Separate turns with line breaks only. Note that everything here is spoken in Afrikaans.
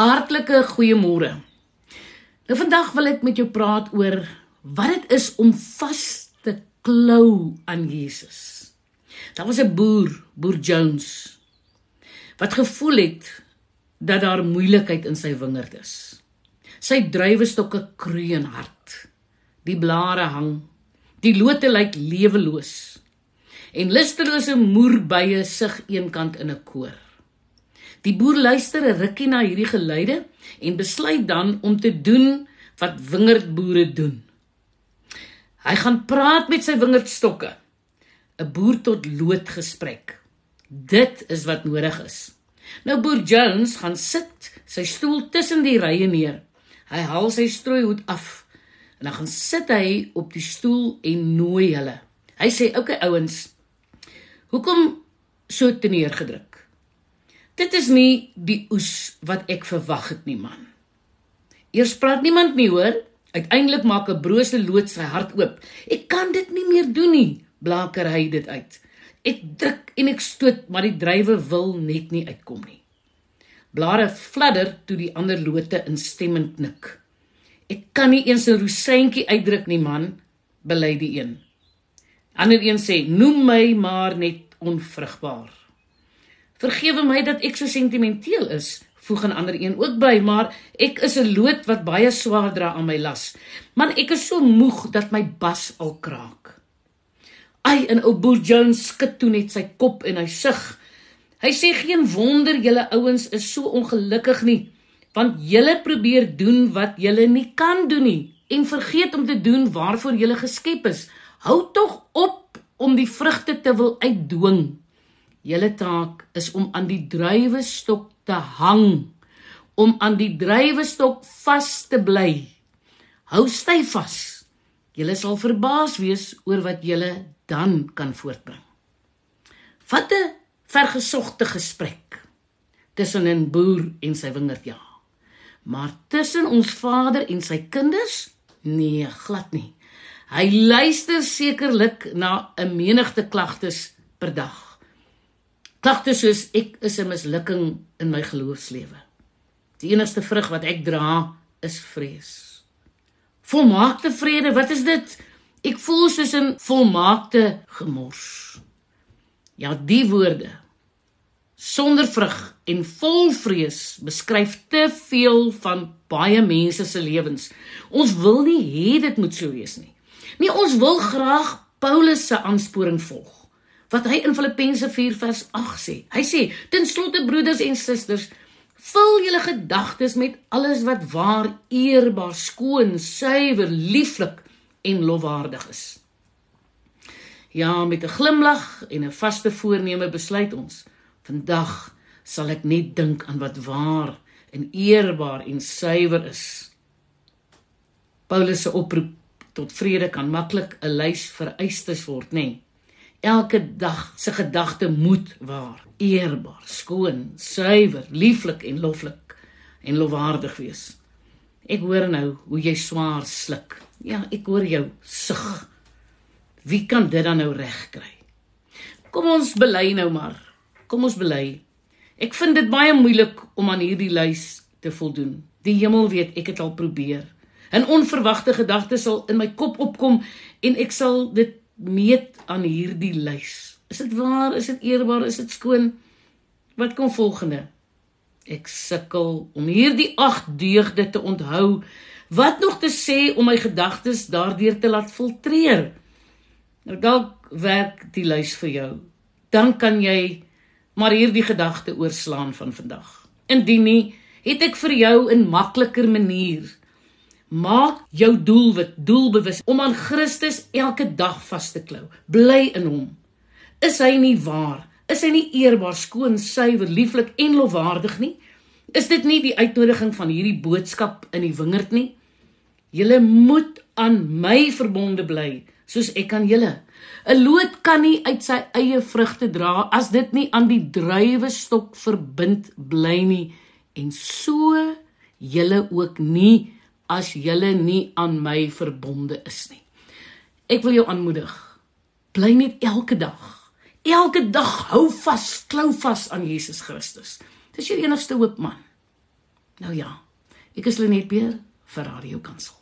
Hartlike goeiemôre. Nou vandag wil ek met jou praat oor wat dit is om vas te klou aan Jesus. Daar was 'n boer, boer Jones, wat gevoel het dat daar moeilikheid in sy wingerd is. Sy druiwestokke kroon hard. Die blare hang. Die lote lyk leweloos. En lustelose moerbye sug eenkant in 'n koor. Die boer luister 'n rukkie na hierdie geluide en besluit dan om te doen wat wingerdboere doen. Hy gaan praat met sy wingerdstokke. 'n Boer tot lood gesprek. Dit is wat nodig is. Nou boer Jones gaan sit sy stoel tussen die rye neer. Hy haal sy strooihoed af en dan gaan sit hy op die stoel en nooi hulle. Hy sê: "Oké okay, ouens, hoekom so teneergedruk? Dit is nie die oes wat ek verwag het nie, man. Eers praat niemand nie, hoor. Uiteindelik maak 'n brose lood sy hart oop. Ek kan dit nie meer doen nie, blaker hy dit uit. Ek druk en ek stoot, maar die drywe wil net nie uitkom nie. Blare fladder toe die ander lote instemmend knik. Ek kan nie eens 'n rosientjie uitdruk nie, man, bely die een. Ander een sê: "Noem my maar net onvrugbaar." Vergewe my dat ek so sentimenteel is, voeg 'n ander een ook by, maar ek is 'n lood wat baie swaar dra aan my las. Man, ek is so moeg dat my bas al kraak. Ai, en ou Boer Jones skud toe net sy kop en hy sug. Hy sê geen wonder julle ouens is so ongelukkig nie, want julle probeer doen wat julle nie kan doen nie en vergeet om te doen waarvoor julle geskep is. Hou tog op om die vrugte te wil uitdwing. Julle taak is om aan die druiwestok te hang, om aan die druiwestok vas te bly. Hou styf vas. Julle sal verbaas wees oor wat julle dan kan voortbring. Wat 'n vergesogte gesprek tussen 'n boer en sy wingerdja. Maar tussen ons Vader en sy kinders? Nee, glad nie. Hy luister sekerlik na 'n menigte klagtes per dag. Klagte soos ek is 'n mislukking in my geloofslewe. Die enigste vrug wat ek dra is vrees. Volmaakte vrede, wat is dit? Ek voel soos 'n volmaakte gemors. Ja, die woorde sonder vrug en vol vrees beskryf te veel van baie mense se lewens. Ons wil nie hê dit moet so wees nie. Nee, ons wil graag Paulus se aansporing volg wat hy in Filippense 4 vers 8 sê. Hy sê: "Ten slotte broeders en susters, vul julle gedagtes met alles wat waar, eerbaar, skoon, suiwer, lieflik en lofwaardig is." Ja, met 'n glimlag en 'n vaste voorneme besluit ons: vandag sal ek net dink aan wat waar en eerbaar en suiwer is. Paulus se oproep tot vrede kan maklik 'n lys vereistes word, nê? Nee. Elke dag se gedagte moet waar, eerbaar, skoon, suiwer, lieflik en loflik en lofwaardig wees. Ek hoor nou hoe jy swaar sluk. Ja, ek hoor jou sug. Wie kan dit dan nou regkry? Kom ons bely nou maar. Kom ons bely. Ek vind dit baie moeilik om aan hierdie lys te voldoen. Die hemel weet ek het al probeer. 'n Onverwagte gedagte sal in my kop opkom en ek sal dit meet aan hierdie lys. Is dit waar? Is dit eerbaar? Is dit skoon? Wat kom volgende? Ek sukkel om hierdie ag deugde te onthou. Wat nog te sê om my gedagtes daardeur te laat filtreer? Nou dalk werk die lys vir jou. Dan kan jy maar hierdie gedagte oorslaan van vandag. Indien nie, het ek vir jou 'n makliker manier Maak jou doelwit doelbewus om aan Christus elke dag vas te klou. Bly in hom. Is hy nie waar? Is hy nie eerbaar, skoon, suiwer, lieflik en lofwaardig nie? Is dit nie die uitnodiging van hierdie boodskap in die wingerd nie? Julle moet aan my verbonde bly, soos ek aan julle. 'n Loot kan nie uit sy eie vrugte dra as dit nie aan die druiwestok verbind bly nie en so julle ook nie as julle nie aan my verbonde is nie. Ek wil jou aanmoedig. Bly net elke dag. Elke dag hou vas, klou vas aan Jesus Christus. Dis jou enigste hoop man. Nou ja, ek is Lenet Beer vir Radio Kansel.